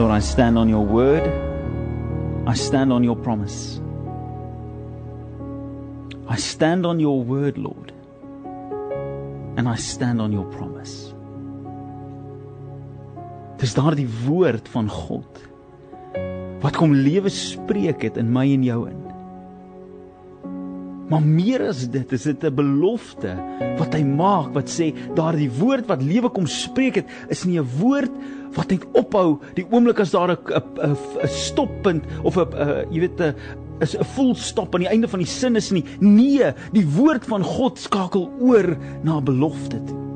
Lord, I stand on your word. I stand on your promise. I stand on your word, Lord. And I stand on your promise. Dis daardie woord van God wat kom lewe spreek het in my en jou in. Maar meer as dit, is dit 'n belofte wat hy maak wat sê daardie woord wat lewe kom spreek het, is nie 'n woord wat net ophou die oomblik as daar 'n 'n stoppunt of 'n jy weet 'n is 'n full stop aan die einde van die sin is nie. Nee, die woord van God skakel oor na belofte toe.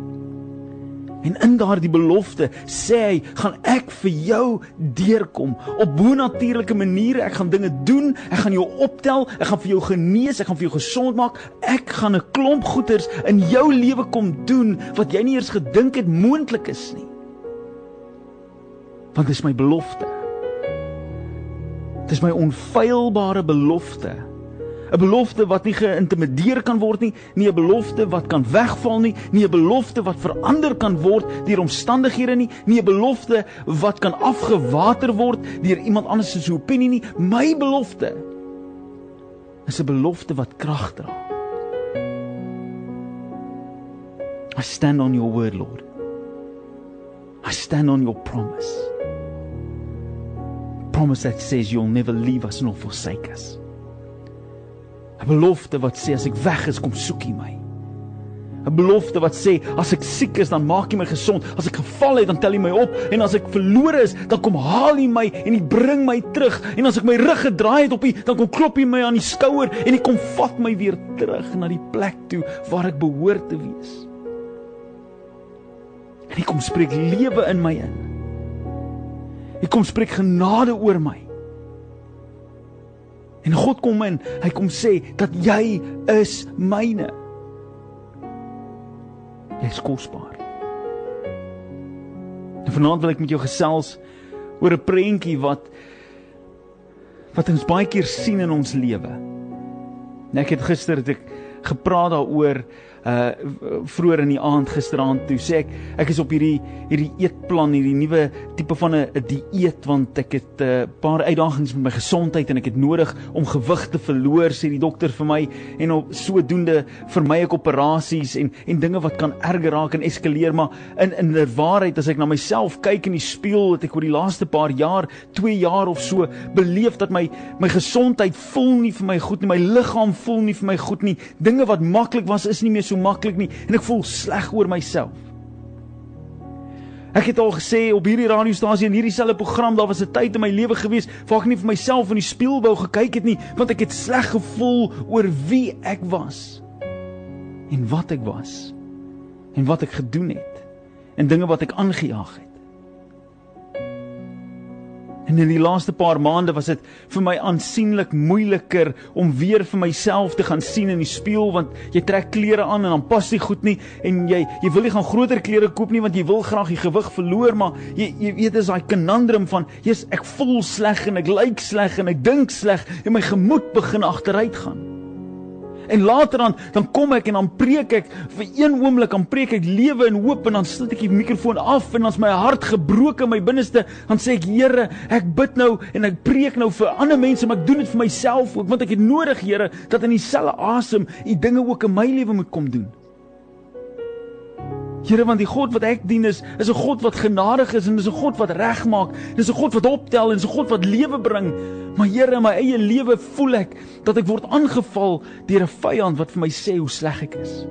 En in daardie belofte sê hy, gaan ek vir jou deurkom op bonatuurlike maniere. Ek gaan dinge doen. Ek gaan jou optel. Ek gaan vir jou genees. Ek gaan vir jou gesond maak. Ek gaan 'n klomp goeders in jou lewe kom doen wat jy nie eers gedink het moontlik is nie. Want dit is my belofte. Dit is my onfeilbare belofte. 'n belofte wat nie geïntimideer kan word nie, nie 'n belofte wat kan wegval nie, nie 'n belofte wat verander kan word deur omstandighede nie, nie 'n belofte wat kan afgewater word deur iemand anders se opinie nie. My belofte is 'n belofte wat krag dra. I stand on your word, Lord. I stand on your promise. Promise that says you'll never leave us nor forsake us. 'n belofte wat sê as ek weg is, kom soek U my. 'n belofte wat sê as ek siek is, dan maak U my gesond. As ek geval het, dan tel U my op en as ek verlore is, dan kom haal U my en U bring my terug. En as ek my rug gedraai het op U, dan kom klop U my aan die skouer en U kom vat my weer terug na die plek toe waar ek behoort te wees. En U kom spreek lewe in my in. U kom spreek genade oor my. En God kom in, hy kom sê dat jy is myne. Jy's kosbaar. En vanaand wil ek met jou gesels oor 'n prentjie wat wat ons baie keer sien in ons lewe. Ek het gister het ek gepraat daaroor uh vroeër in die aand gisteraand toe sê ek ek is op hierdie hierdie eetplan hierdie nuwe tipe van 'n dieet want ek het 'n uh, paar uitdagings met my gesondheid en ek het nodig om gewig te verloor sê die dokter vir my en op sodoende vermy ek operasies en en dinge wat kan erger raak en eskaleer maar in in die waarheid as ek na myself kyk in die spieël het ek oor die laaste paar jaar 2 jaar of so beleef dat my my gesondheid voel nie vir my goed nie my liggaam voel nie vir my goed nie dinge wat maklik was is nie meer so so maklik nie en ek voel sleg oor myself. Ek het al gesê op hierdie radiostasie en hierdie selfe program daar was 'n tyd in my lewe gewees waar ek nie vir myself in die spieël wou gekyk het nie want ek het sleg gevoel oor wie ek was en wat ek was en wat ek gedoen het en dinge wat ek aangejaag het. En in die laaste paar maande was dit vir my aansienlik moeiliker om weer vir myself te gaan sien in die spieël want jy trek klere aan en dan pas dit goed nie en jy jy wil nie gaan groter klere koop nie want jy wil graag die gewig verloor maar jy jy weet dis daai conundrum van jy's ek voel sleg en ek lyk sleg en ek dink sleg en my gemoed begin agteruit gaan. En later dan dan kom ek en dan preek ek vir een oomblik dan preek ek lewe en hoop en dan sit ek die mikrofoon af en dan's my hart gebroken in my binneste dan sê ek Here ek bid nou en ek preek nou vir ander mense maar ek doen dit vir myself ook want ek het nodig Here dat in dieselfde asem u dinge ook in my lewe moet kom doen. Here want die God wat ek dien is is 'n God wat genadig is en is 'n God wat regmaak. Dis 'n God wat optel en is 'n God wat lewe bring. Maar Here in my eie lewe voel ek dat ek word aangeval deur 'n vyand wat vir my sê hoe sleg ek is.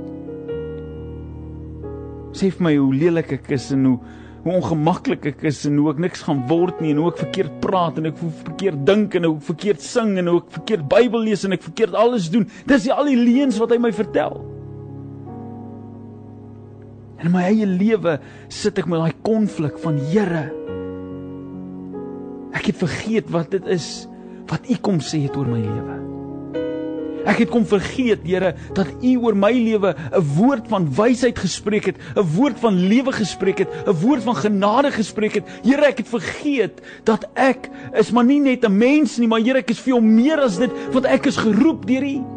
Sê vir my hoe lelik ek is en hoe hoe ongemaklik ek is en hoe ek niks gaan word nie en hoe ek verkeerd praat en ek verkeerd dink en hoe ek verkeerd sing en hoe ek verkeerd Bybel lees en ek verkeerd alles doen. Dis al die leuns wat hy my vertel. En my eie lewe sit ek met daai konflik van Here. Ek het vergeet wat dit is wat U kom sê het oor my lewe. Ek het kom vergeet, Here, dat U oor my lewe 'n woord van wysheid gespreek het, 'n woord van lewe gespreek het, 'n woord van genade gespreek het. Here, ek het vergeet dat ek is maar nie net 'n mens nie, maar Here, ek is veel meer as dit, want ek is geroep deur U.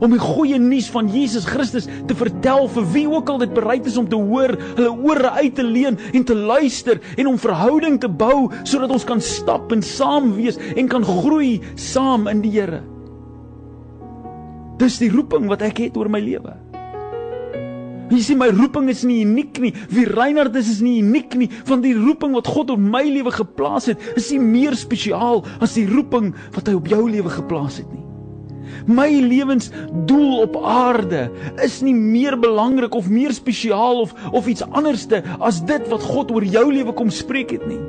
om die goeie nuus van Jesus Christus te vertel vir wie ook al dit bereid is om te hoor, hulle ore uit te leen en te luister en om verhouding te bou sodat ons kan stap en saam wees en kan groei saam in die Here. Dis die roeping wat ek het oor my lewe. Jy sien my roeping is nie uniek nie. Wie Reinhard is is nie uniek nie. Van die roeping wat God op my lewe geplaas het, is nie meer spesiaal as die roeping wat hy op jou lewe geplaas het nie. My lewensdoel op aarde is nie meer belangrik of meer spesiaal of of iets anderste as dit wat God oor jou lewe kom spreek het nie.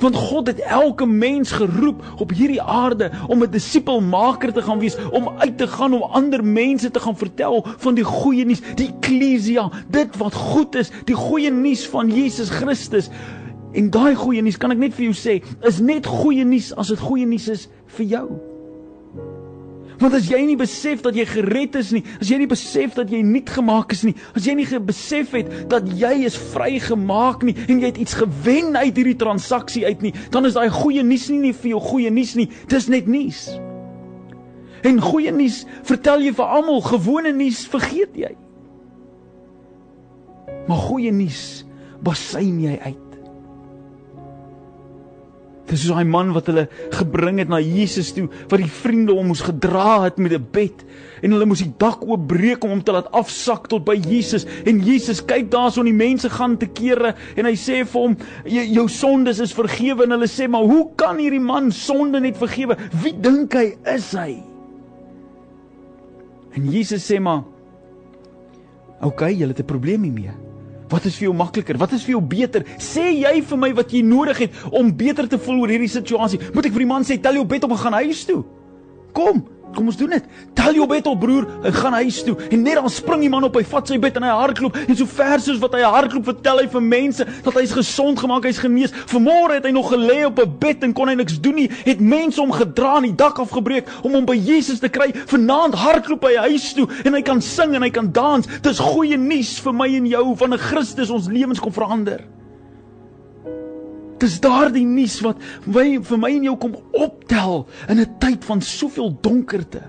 Want God het elke mens geroep op hierdie aarde om 'n disipelmaker te gaan wees, om uit te gaan om ander mense te gaan vertel van die goeie nuus, die eklesia, dit wat goed is, die goeie nuus van Jesus Christus. En daai goeie nuus kan ek net vir jou sê, is net goeie nuus as dit goeie nuus is vir jou. Want as jy nie besef dat jy gered is nie, as jy nie besef dat jy nuut gemaak is nie, as jy nie besef het dat jy is vrygemaak nie en jy het iets gewen uit hierdie transaksie uit nie, dan is daai goeie nuus nie nie vir jou goeie nuus nie, dis net nuus. En goeie nuus vertel jy vir almal, gewone nuus vergeet jy. Maar goeie nuus basyn jy uit. Dis so 'n man wat hulle gebring het na Jesus toe, wat die vriende hom moes gedra het met 'n bed en hulle moes die dak oopbreek om hom te laat afsak tot by Jesus en Jesus kyk daarson die mense gaan te kere en hy sê vir hom jou sondes is vergewe en hulle sê maar hoe kan hierdie man sonde net vergewe? Wie dink hy is hy? En Jesus sê maar Oké, okay, jy het 'n probleem hiermee. Wat is vir jou makliker? Wat is vir jou beter? Sê jy vir my wat jy nodig het om beter te voel oor hierdie situasie. Moet ek vir die man sê tel jou bed op en gaan huis toe? Kom. Kom ons doen dit. Tel jou bed op broer en gaan huis toe. En net dan spring die man op, hy vat sy bed en hy hardloop en so ver soos wat hy hardloop, vertel hy vir mense dat hy's gesond gemaak, hy's genees. Vanmôre het hy nog gelê op 'n bed en kon hy niks doen nie. Het mense hom gedra en die dak afgebreek om hom by Jesus te kry. Vanaand hardloop hy huis toe en hy kan sing en hy kan dans. Dis goeie nuus vir my en jou van 'n Christus ons lewens kom verander. Dis daardie nuus wat wy, vir my en jou kom optel in 'n tyd van soveel donkerte.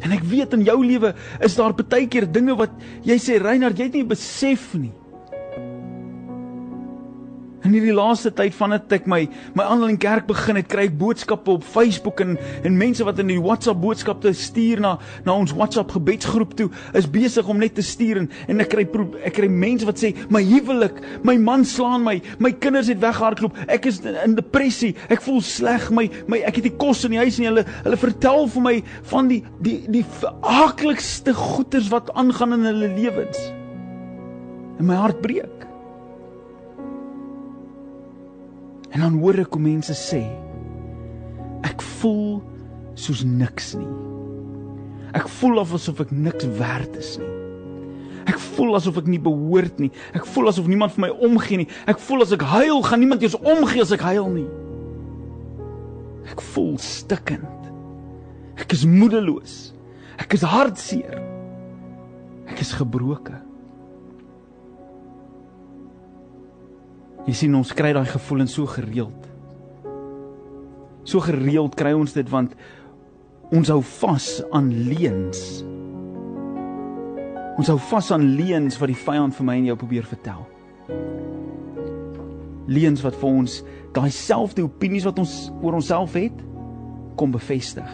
En ek weet in jou lewe is daar baie keer dinge wat jy sê Reinhard, jy het nie besef nie. In hierdie laaste tyd van dit ek my my aanlyn kerk begin het, kry ek boodskappe op Facebook en en mense wat in die WhatsApp boodskappe stuur na na ons WhatsApp gebedsgroep toe, is besig om net te stuur en en ek kry ek kry mense wat sê my huwelik, my man slaan my, my kinders het weggehardloop, ek is in depressie, ek voel sleg, my my ek het nie kos in die huis nie. Hulle hulle vertel vir my van die die die aaklikste goeters wat aangaan in hulle lewens. En my hart breek. En dan hoor ek hoe mense sê ek voel soos niks nie. Ek voel asof ek niks werd is nie. Ek voel asof ek nie behoort nie. Ek voel asof niemand vir my omgee nie. Ek voel as ek huil, gaan niemand eers omgee as ek huil nie. Ek voel stikkend. Ek is moedeloos. Ek is hartseer. Ek is gebroken. Jy sien ons kry daai gevoelens so gereeld. So gereeld kry ons dit want ons hou vas aan leuns. Ons hou vas aan leuns wat die vyand vir my en jou probeer vertel. Leuns wat vir ons daai selfde opinies wat ons oor onsself het kom bevestig.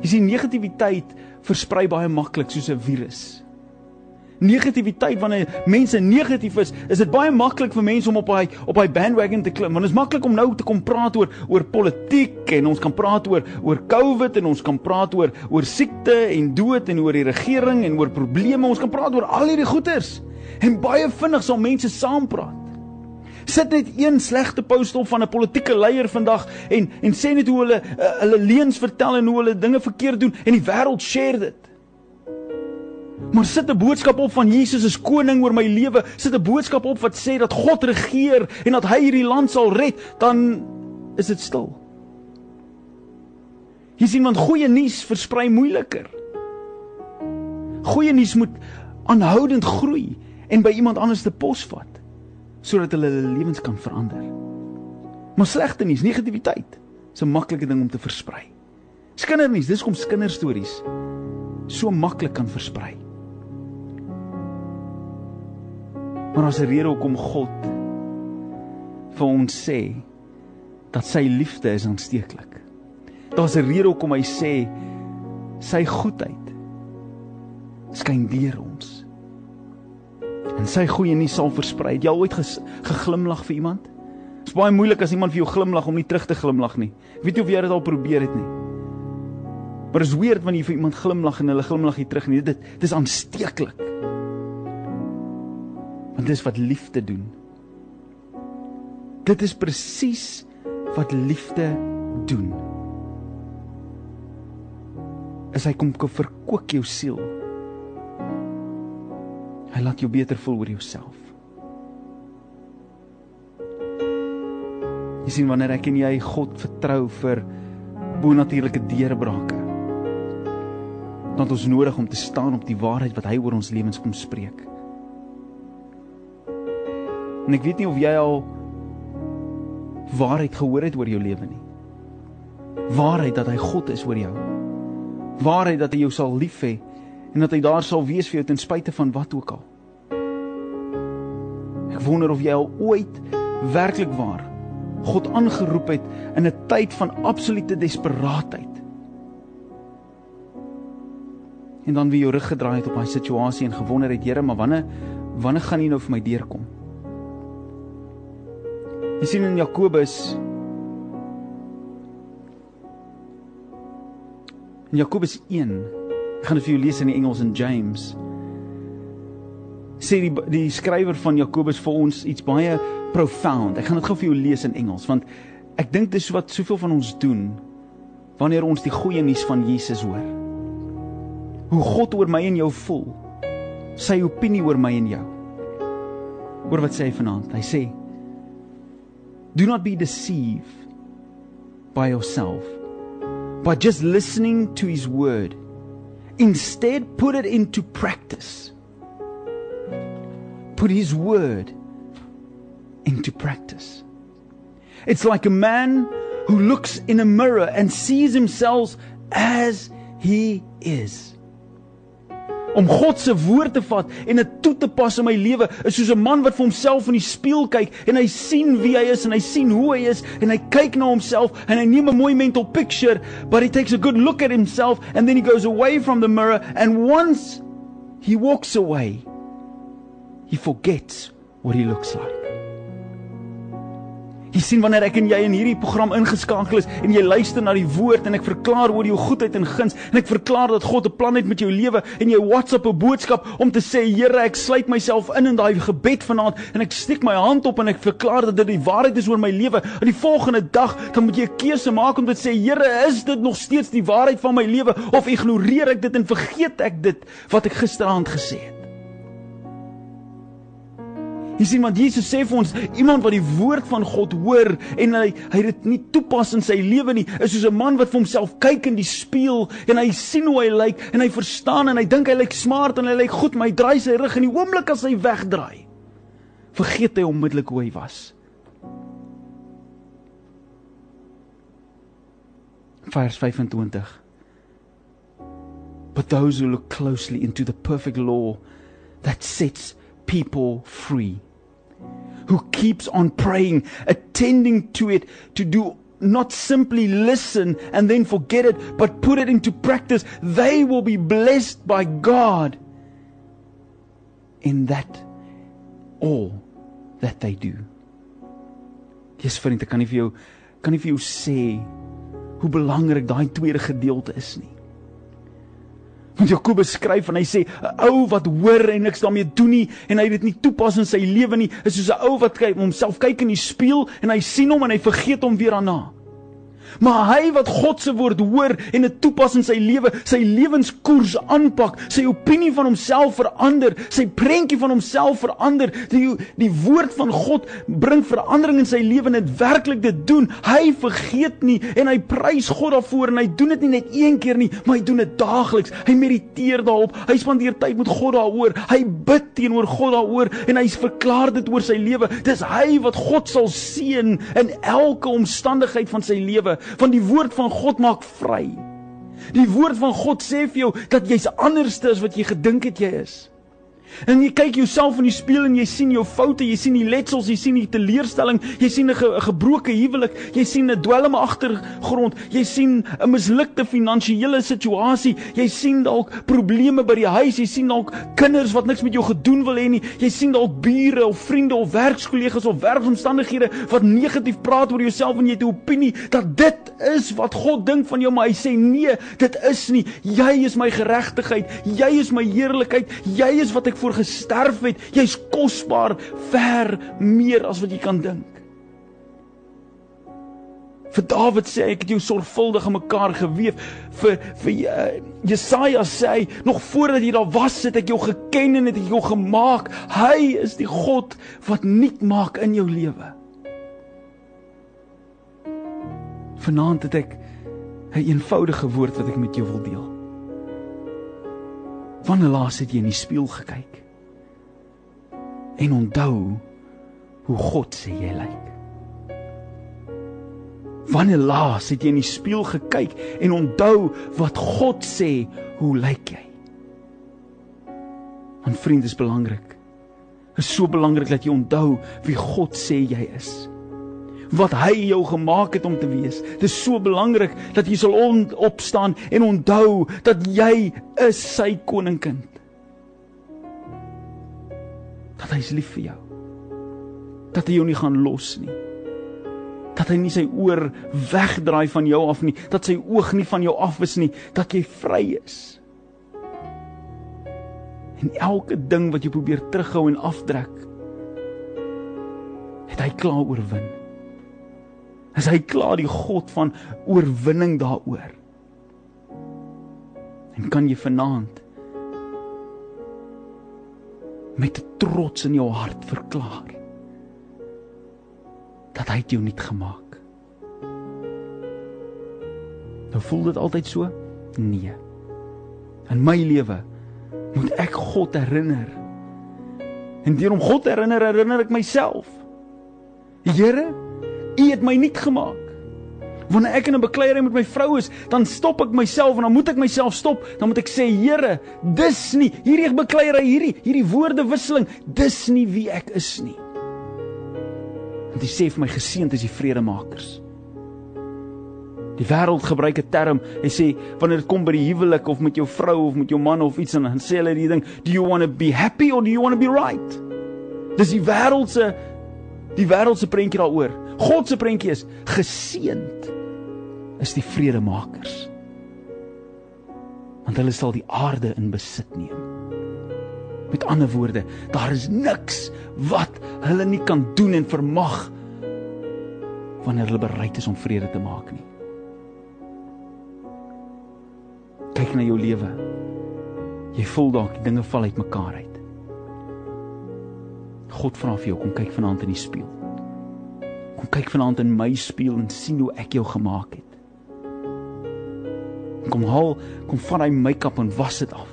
Jy sien negativiteit versprei baie maklik soos 'n virus negativiteit wanneer mense negatief is, is dit baie maklik vir mense om op hy op hy bandwagon te klim. Want dit is maklik om nou te kom praat oor oor politiek en ons kan praat oor oor COVID en ons kan praat oor oor siekte en dood en oor die regering en oor probleme. Ons kan praat oor al hierdie goeters. En baie vinnig sal mense saampraat. Sit net een slegte post op van 'n politieke leier vandag en en sê net hoe hulle uh, hulle leuns vertel en hoe hulle dinge verkeerd doen en die wêreld share dit. Maar sit 'n boodskap op van Jesus is koning oor my lewe, sit 'n boodskap op wat sê dat God regeer en dat hy hierdie land sal red, dan is dit stil. Jy sien want goeie nuus versprei moeiliker. Goeie nuus moet aanhoudend groei en by iemand anders te posvat sodat hulle hulle lewens kan verander. Maar slegte nuus, negativiteit, Dit's 'n maklike ding om te versprei. Skindernuus, dis kom kinderstories so maklik kan versprei. Maar 'n rede hoekom God vir ons sê dat sy liefde is aansteeklik. Daar's 'n rede hoekom hy sê sy goedheid skyn deur ons. En sy goeie nuus sal versprei. Jy ooit geglimlag vir iemand? Dit is baie moeilik as iemand vir jou glimlag om nie terug te glimlag nie. Ek weet nie of jy dit al probeer het nie. Maar is weird wanneer jy vir iemand glimlag en hulle glimlag nie terug nie. Dit dit is aansteeklik. Dis wat liefde doen. Dit is presies wat liefde doen. As hy kom kom verkoop jou siel. Hy laat jou beter voel oor jouself. Jy sien wanneer ek en jy God vertrou vir bonatuurlike deurbrake. Dan ons nodig om te staan op die waarheid wat hy oor ons lewens kom spreek. En ek weet nie of jy al waarheid gehoor het oor jou lewe nie. Waarheid dat hy God is oor jou. Waarheid dat hy jou sal lief hê en dat hy daar sal wees vir jou ten spyte van wat ook al. Ek wonder of jy al ooit werklik waar God aangeroep het in 'n tyd van absolute desperaatheid. En dan weer jou rug gedraai het op daai situasie en gewonder het, Here, maar wanneer wanneer gaan U nou vir my deurkom? Jy sien in Jakobus In Jakobus 1, ek gaan dit vir jou lees in die Engels in James. Sê die die skrywer van Jakobus vir ons iets baie profound. Ek gaan dit gou vir jou lees in Engels want ek dink dis wat soveel van ons doen wanneer ons die goeie nuus van Jesus hoor. Hoe God oor my en jou voel. Sy opinie oor my en jou. Hoor wat sê hy vanaand? Hy sê Do not be deceived by yourself by just listening to his word. Instead, put it into practice. Put his word into practice. It's like a man who looks in a mirror and sees himself as he is. Om God se woord te vat en dit toe te pas in my lewe is soos 'n man wat vir homself in die spieël kyk en hy sien wie hy is en hy sien hoe hy is en hy kyk na homself en hy neem 'n mooi mental picture but he takes a good look at himself and then he goes away from the mirror and once he walks away he forgets what he looks like Jy sien wanneer ek en jy in hierdie program ingeskakel is en jy luister na die woord en ek verklaar oor jou goedheid en guns en ek verklaar dat God 'n plan het met jou lewe en jy WhatsApp 'n boodskap om te sê Here ek sluit myself in in daai gebed vanaand en ek steek my hand op en ek verklaar dat dit die waarheid is oor my lewe. En die volgende dag dan moet jy 'n keuse maak om te sê Here is dit nog steeds die waarheid van my lewe of ignoreer ek dit en vergeet ek dit wat ek gisteraand gesê het Jy sien want Jesus sê vir ons iemand wat die woord van God hoor en hy hy dit nie toepas in sy lewe nie, is soos 'n man wat vir homself kyk in die spieël en hy sien hoe hy lyk en hy verstaan en hy dink hy lyk smart en hy lyk goed, maar hy draai sy rug in die oomblik as hy wegdraai. Vergeet hy onmiddellik hoe hy was. Vers 25 But those who look closely into the perfect law that sets people free who keeps on praying, attending to it, to do not simply listen and then forget it, but put it into practice, they will be blessed by God in that all that they do. Dis vriende, kan nie vir jou kan nie vir jou sê hoe belangrik daai tweede gedeelte is nie. Want Jakobus skryf en hy sê 'n ou wat hoor en niks daarmee doen nie en hy dit nie toepas in sy lewe nie, is soos 'n ou wat kyk homself kyk in die spieël en hy sien hom en hy vergeet hom weer daarna. Maar hy wat God se woord hoor en dit toepas in sy lewe, sy lewenskoers aanpak, sy opinie van homself verander, sy prentjie van homself verander, die die woord van God bring verandering in sy lewe en dit werklik dit doen. Hy vergeet nie en hy prys God daarvoor en hy doen dit nie net een keer nie, maar hy doen dit daagliks. Hy mediteer daarop. Hy spandeer tyd met God daaroor. Hy bid teenoor God daaroor en hy verklaar dit oor sy lewe. Dis hy wat God sal seën in elke omstandigheid van sy lewe want die woord van God maak vry. Die woord van God sê vir jou dat jy's anderste as wat jy gedink het jy is. En jy kyk jouself in die spieël en jy sien jou foute, jy sien die letsels, jy sien die teleurstelling, jy sien 'n ge gebroke huwelik, jy sien 'n dwelme agtergrond, jy sien 'n mislukte finansiële situasie, jy sien dalk probleme by die huis, jy sien dalk kinders wat niks met jou gedoen wil hê nie, jy sien dalk bure of vriende of werkskollegas of werksomstandighede wat negatief praat oor jouself en jy het 'n opinie dat dit is wat God dink van jou, maar hy sê nee, dit is nie. Jy is my geregtigheid, jy is my heerlikheid, jy is wat ek voor gesterf het. Jy's kosbaar ver meer as wat jy kan dink. Vir Dawid sê ek het jou sorgvuldig in mekaar gewewe. Vir vir uh, Jesaja sê hy nog voordat jy daar was, het ek jou geken en het ek jou gemaak. Hy is die God wat nuut maak in jou lewe. Vanaand het ek 'n eenvoudige woord wat ek met jou wil deel. Wanneer laas het jy in die spieël gekyk? En onthou hoe God sê jy lyk. Wanneer laas het jy in die spieël gekyk en onthou wat God sê hoe lyk jy? Want vriend is belangrik. Is so belangrik dat jy onthou wie God sê jy is wat hy jou gemaak het om te wees. Dit is so belangrik dat jy sal opstaan en onthou dat jy is sy koningkind. Dat hy is lief vir jou. Dat hy jou nie gaan los nie. Dat hy nie sy oor wegdraai van jou af nie, dat sy oog nie van jou af is nie, dat jy vry is. En elke ding wat jy probeer terughou en afdruk, het hy klaar oorwin. Is hy klaar die God van oorwinning daaroor? En kan jy vanaand met trots in jou hart verklaar dat hy jou nuut gemaak. Nou voel dit altyd so? Nee. In my lewe moet ek God herinner. En deur om God te herinner, herinner ek myself. Here, U het my nuut gemaak. Wanneer ek in 'n bekleierery met my vrou is, dan stop ek myself en dan moet ek myself stop. Dan moet ek sê, Here, dis nie hierdie bekleierery hierdie hierdie woordewisseling, dis nie wie ek is nie. Want hy sê vir my geseënd is die vredemakers. Die wêreld gebruik 'n term en sê wanneer dit kom by die huwelik of met jou vrou of met jou man of iets en dan sê hulle die ding, do you want to be happy or do you want to be right? Dis die wêreld se die wêreld se prentjie daaroor. God se prentjie is geseënd is die vredemakers. Want hulle sal die aarde in besit neem. Met ander woorde, daar is niks wat hulle nie kan doen en vermag wanneer hulle bereid is om vrede te maak nie. Kyk na jou lewe. Jy voel dalk dinge val uitmekaar uit. God vra vir jou kom kyk vanaand in die spieël. Kom kyk vanaand in my spieël en sien hoe ek jou gemaak het. Kom haal, kom vat daai make-up en was dit af.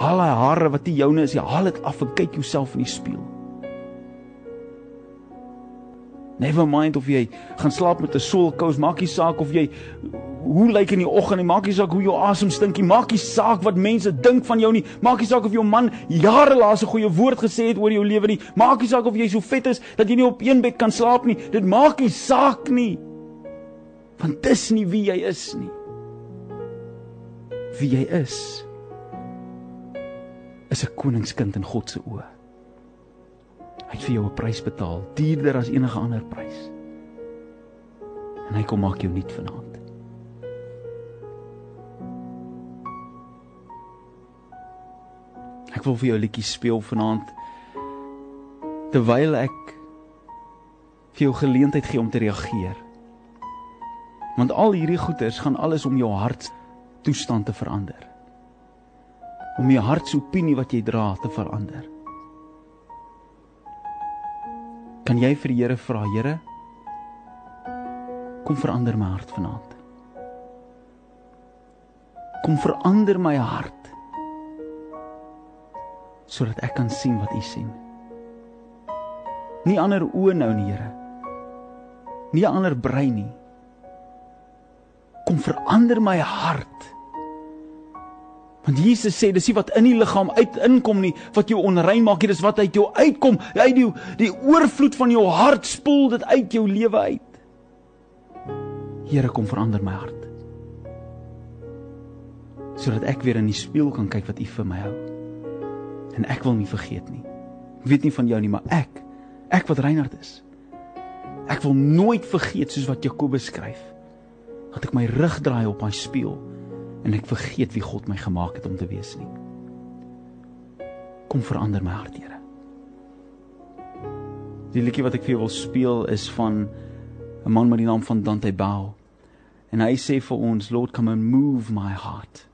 Haal daai hare wat nie joune is nie, haal dit af en kyk jouself in die spieël. Never mind of jy gaan slaap met 'n soulkous, maak nie saak of jy hoe lyk in die oggend nie, maak nie saak hoe jou asem stink nie, maak nie saak wat mense dink van jou nie, maak nie saak of jou man jare laas 'n goeie woord gesê het oor jou lewe nie, maak nie saak of jy so vet is dat jy nie op een bed kan slaap nie, dit maak nie saak nie. Want dis nie wie jy is nie. Wie jy is is 'n koningskind in God se oë. Hy het vir jou 'n prys betaal, duurder as enige ander prys. En hy kom maak jou nuut vanaand. Ek wil vir jou 'n liedjie speel vanaand terwyl ek vir jou geleentheid gee om te reageer. Want al hierdie goeters gaan alles om jou hart toestand te verander. Om jou hartsopinie wat jy dra te verander. Kan jy vir die Here vra, Here? Kom verander my hart vanaand. Kom verander my hart sodat ek kan sien wat U sien. Nie ander oë nou nie, Here. Nie ander brein nie. kom verander my hart. Want Jesus sê dis nie wat in die liggaam uit inkom nie wat jou onrein maak nie, dis wat uit jou uitkom. Uit die die oorvloed van jou hart spoel dit uit jou lewe uit. Here kom verander my hart. Sodat ek weer in die spieël kan kyk wat U vir my hou. En ek wil nie vergeet nie. Ek weet nie van jou nie, maar ek, ek wat Reinhard is. Ek wil nooit vergeet soos wat Jakobus skryf dat ek my rug draai op my spieël en ek vergeet wie God my gemaak het om te wees nie. Kom verander my hart, Here. Die liedjie wat ek vir jou wil speel is van 'n man met die naam van Dante Bau. En hy sê vir ons, Lord, come and move my heart.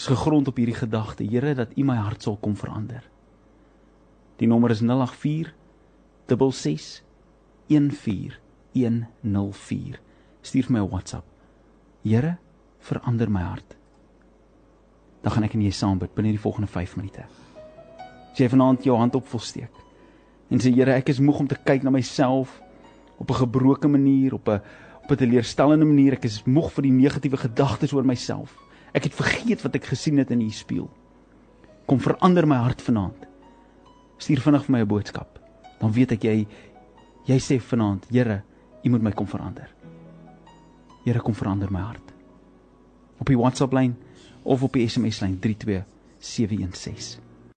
Is gegrond op hierdie gedagte, Here, dat U my hart sal kom verander. Die nommer is 084 66 14104. Stuur vir my 'n WhatsApp. Here, verander my hart. Dan gaan ek en jy saam bid binne die volgende 5 minute. As jy vanaand jou hand op volsteek en sê Here, ek is moeg om te kyk na myself op 'n gebroke manier, op 'n op 'n teleurstellende manier. Ek is moeg vir die negatiewe gedagtes oor myself. Ek het vergeet wat ek gesien het in u spieël. Kom verander my hart vanaand. Stuur vinnig vir my 'n boodskap. Dan weet ek jy jy sê vanaand, Here, u moet my kom verander. Here kom verander my hart. Op die WhatsApp lyn of op die SMS lyn 32716.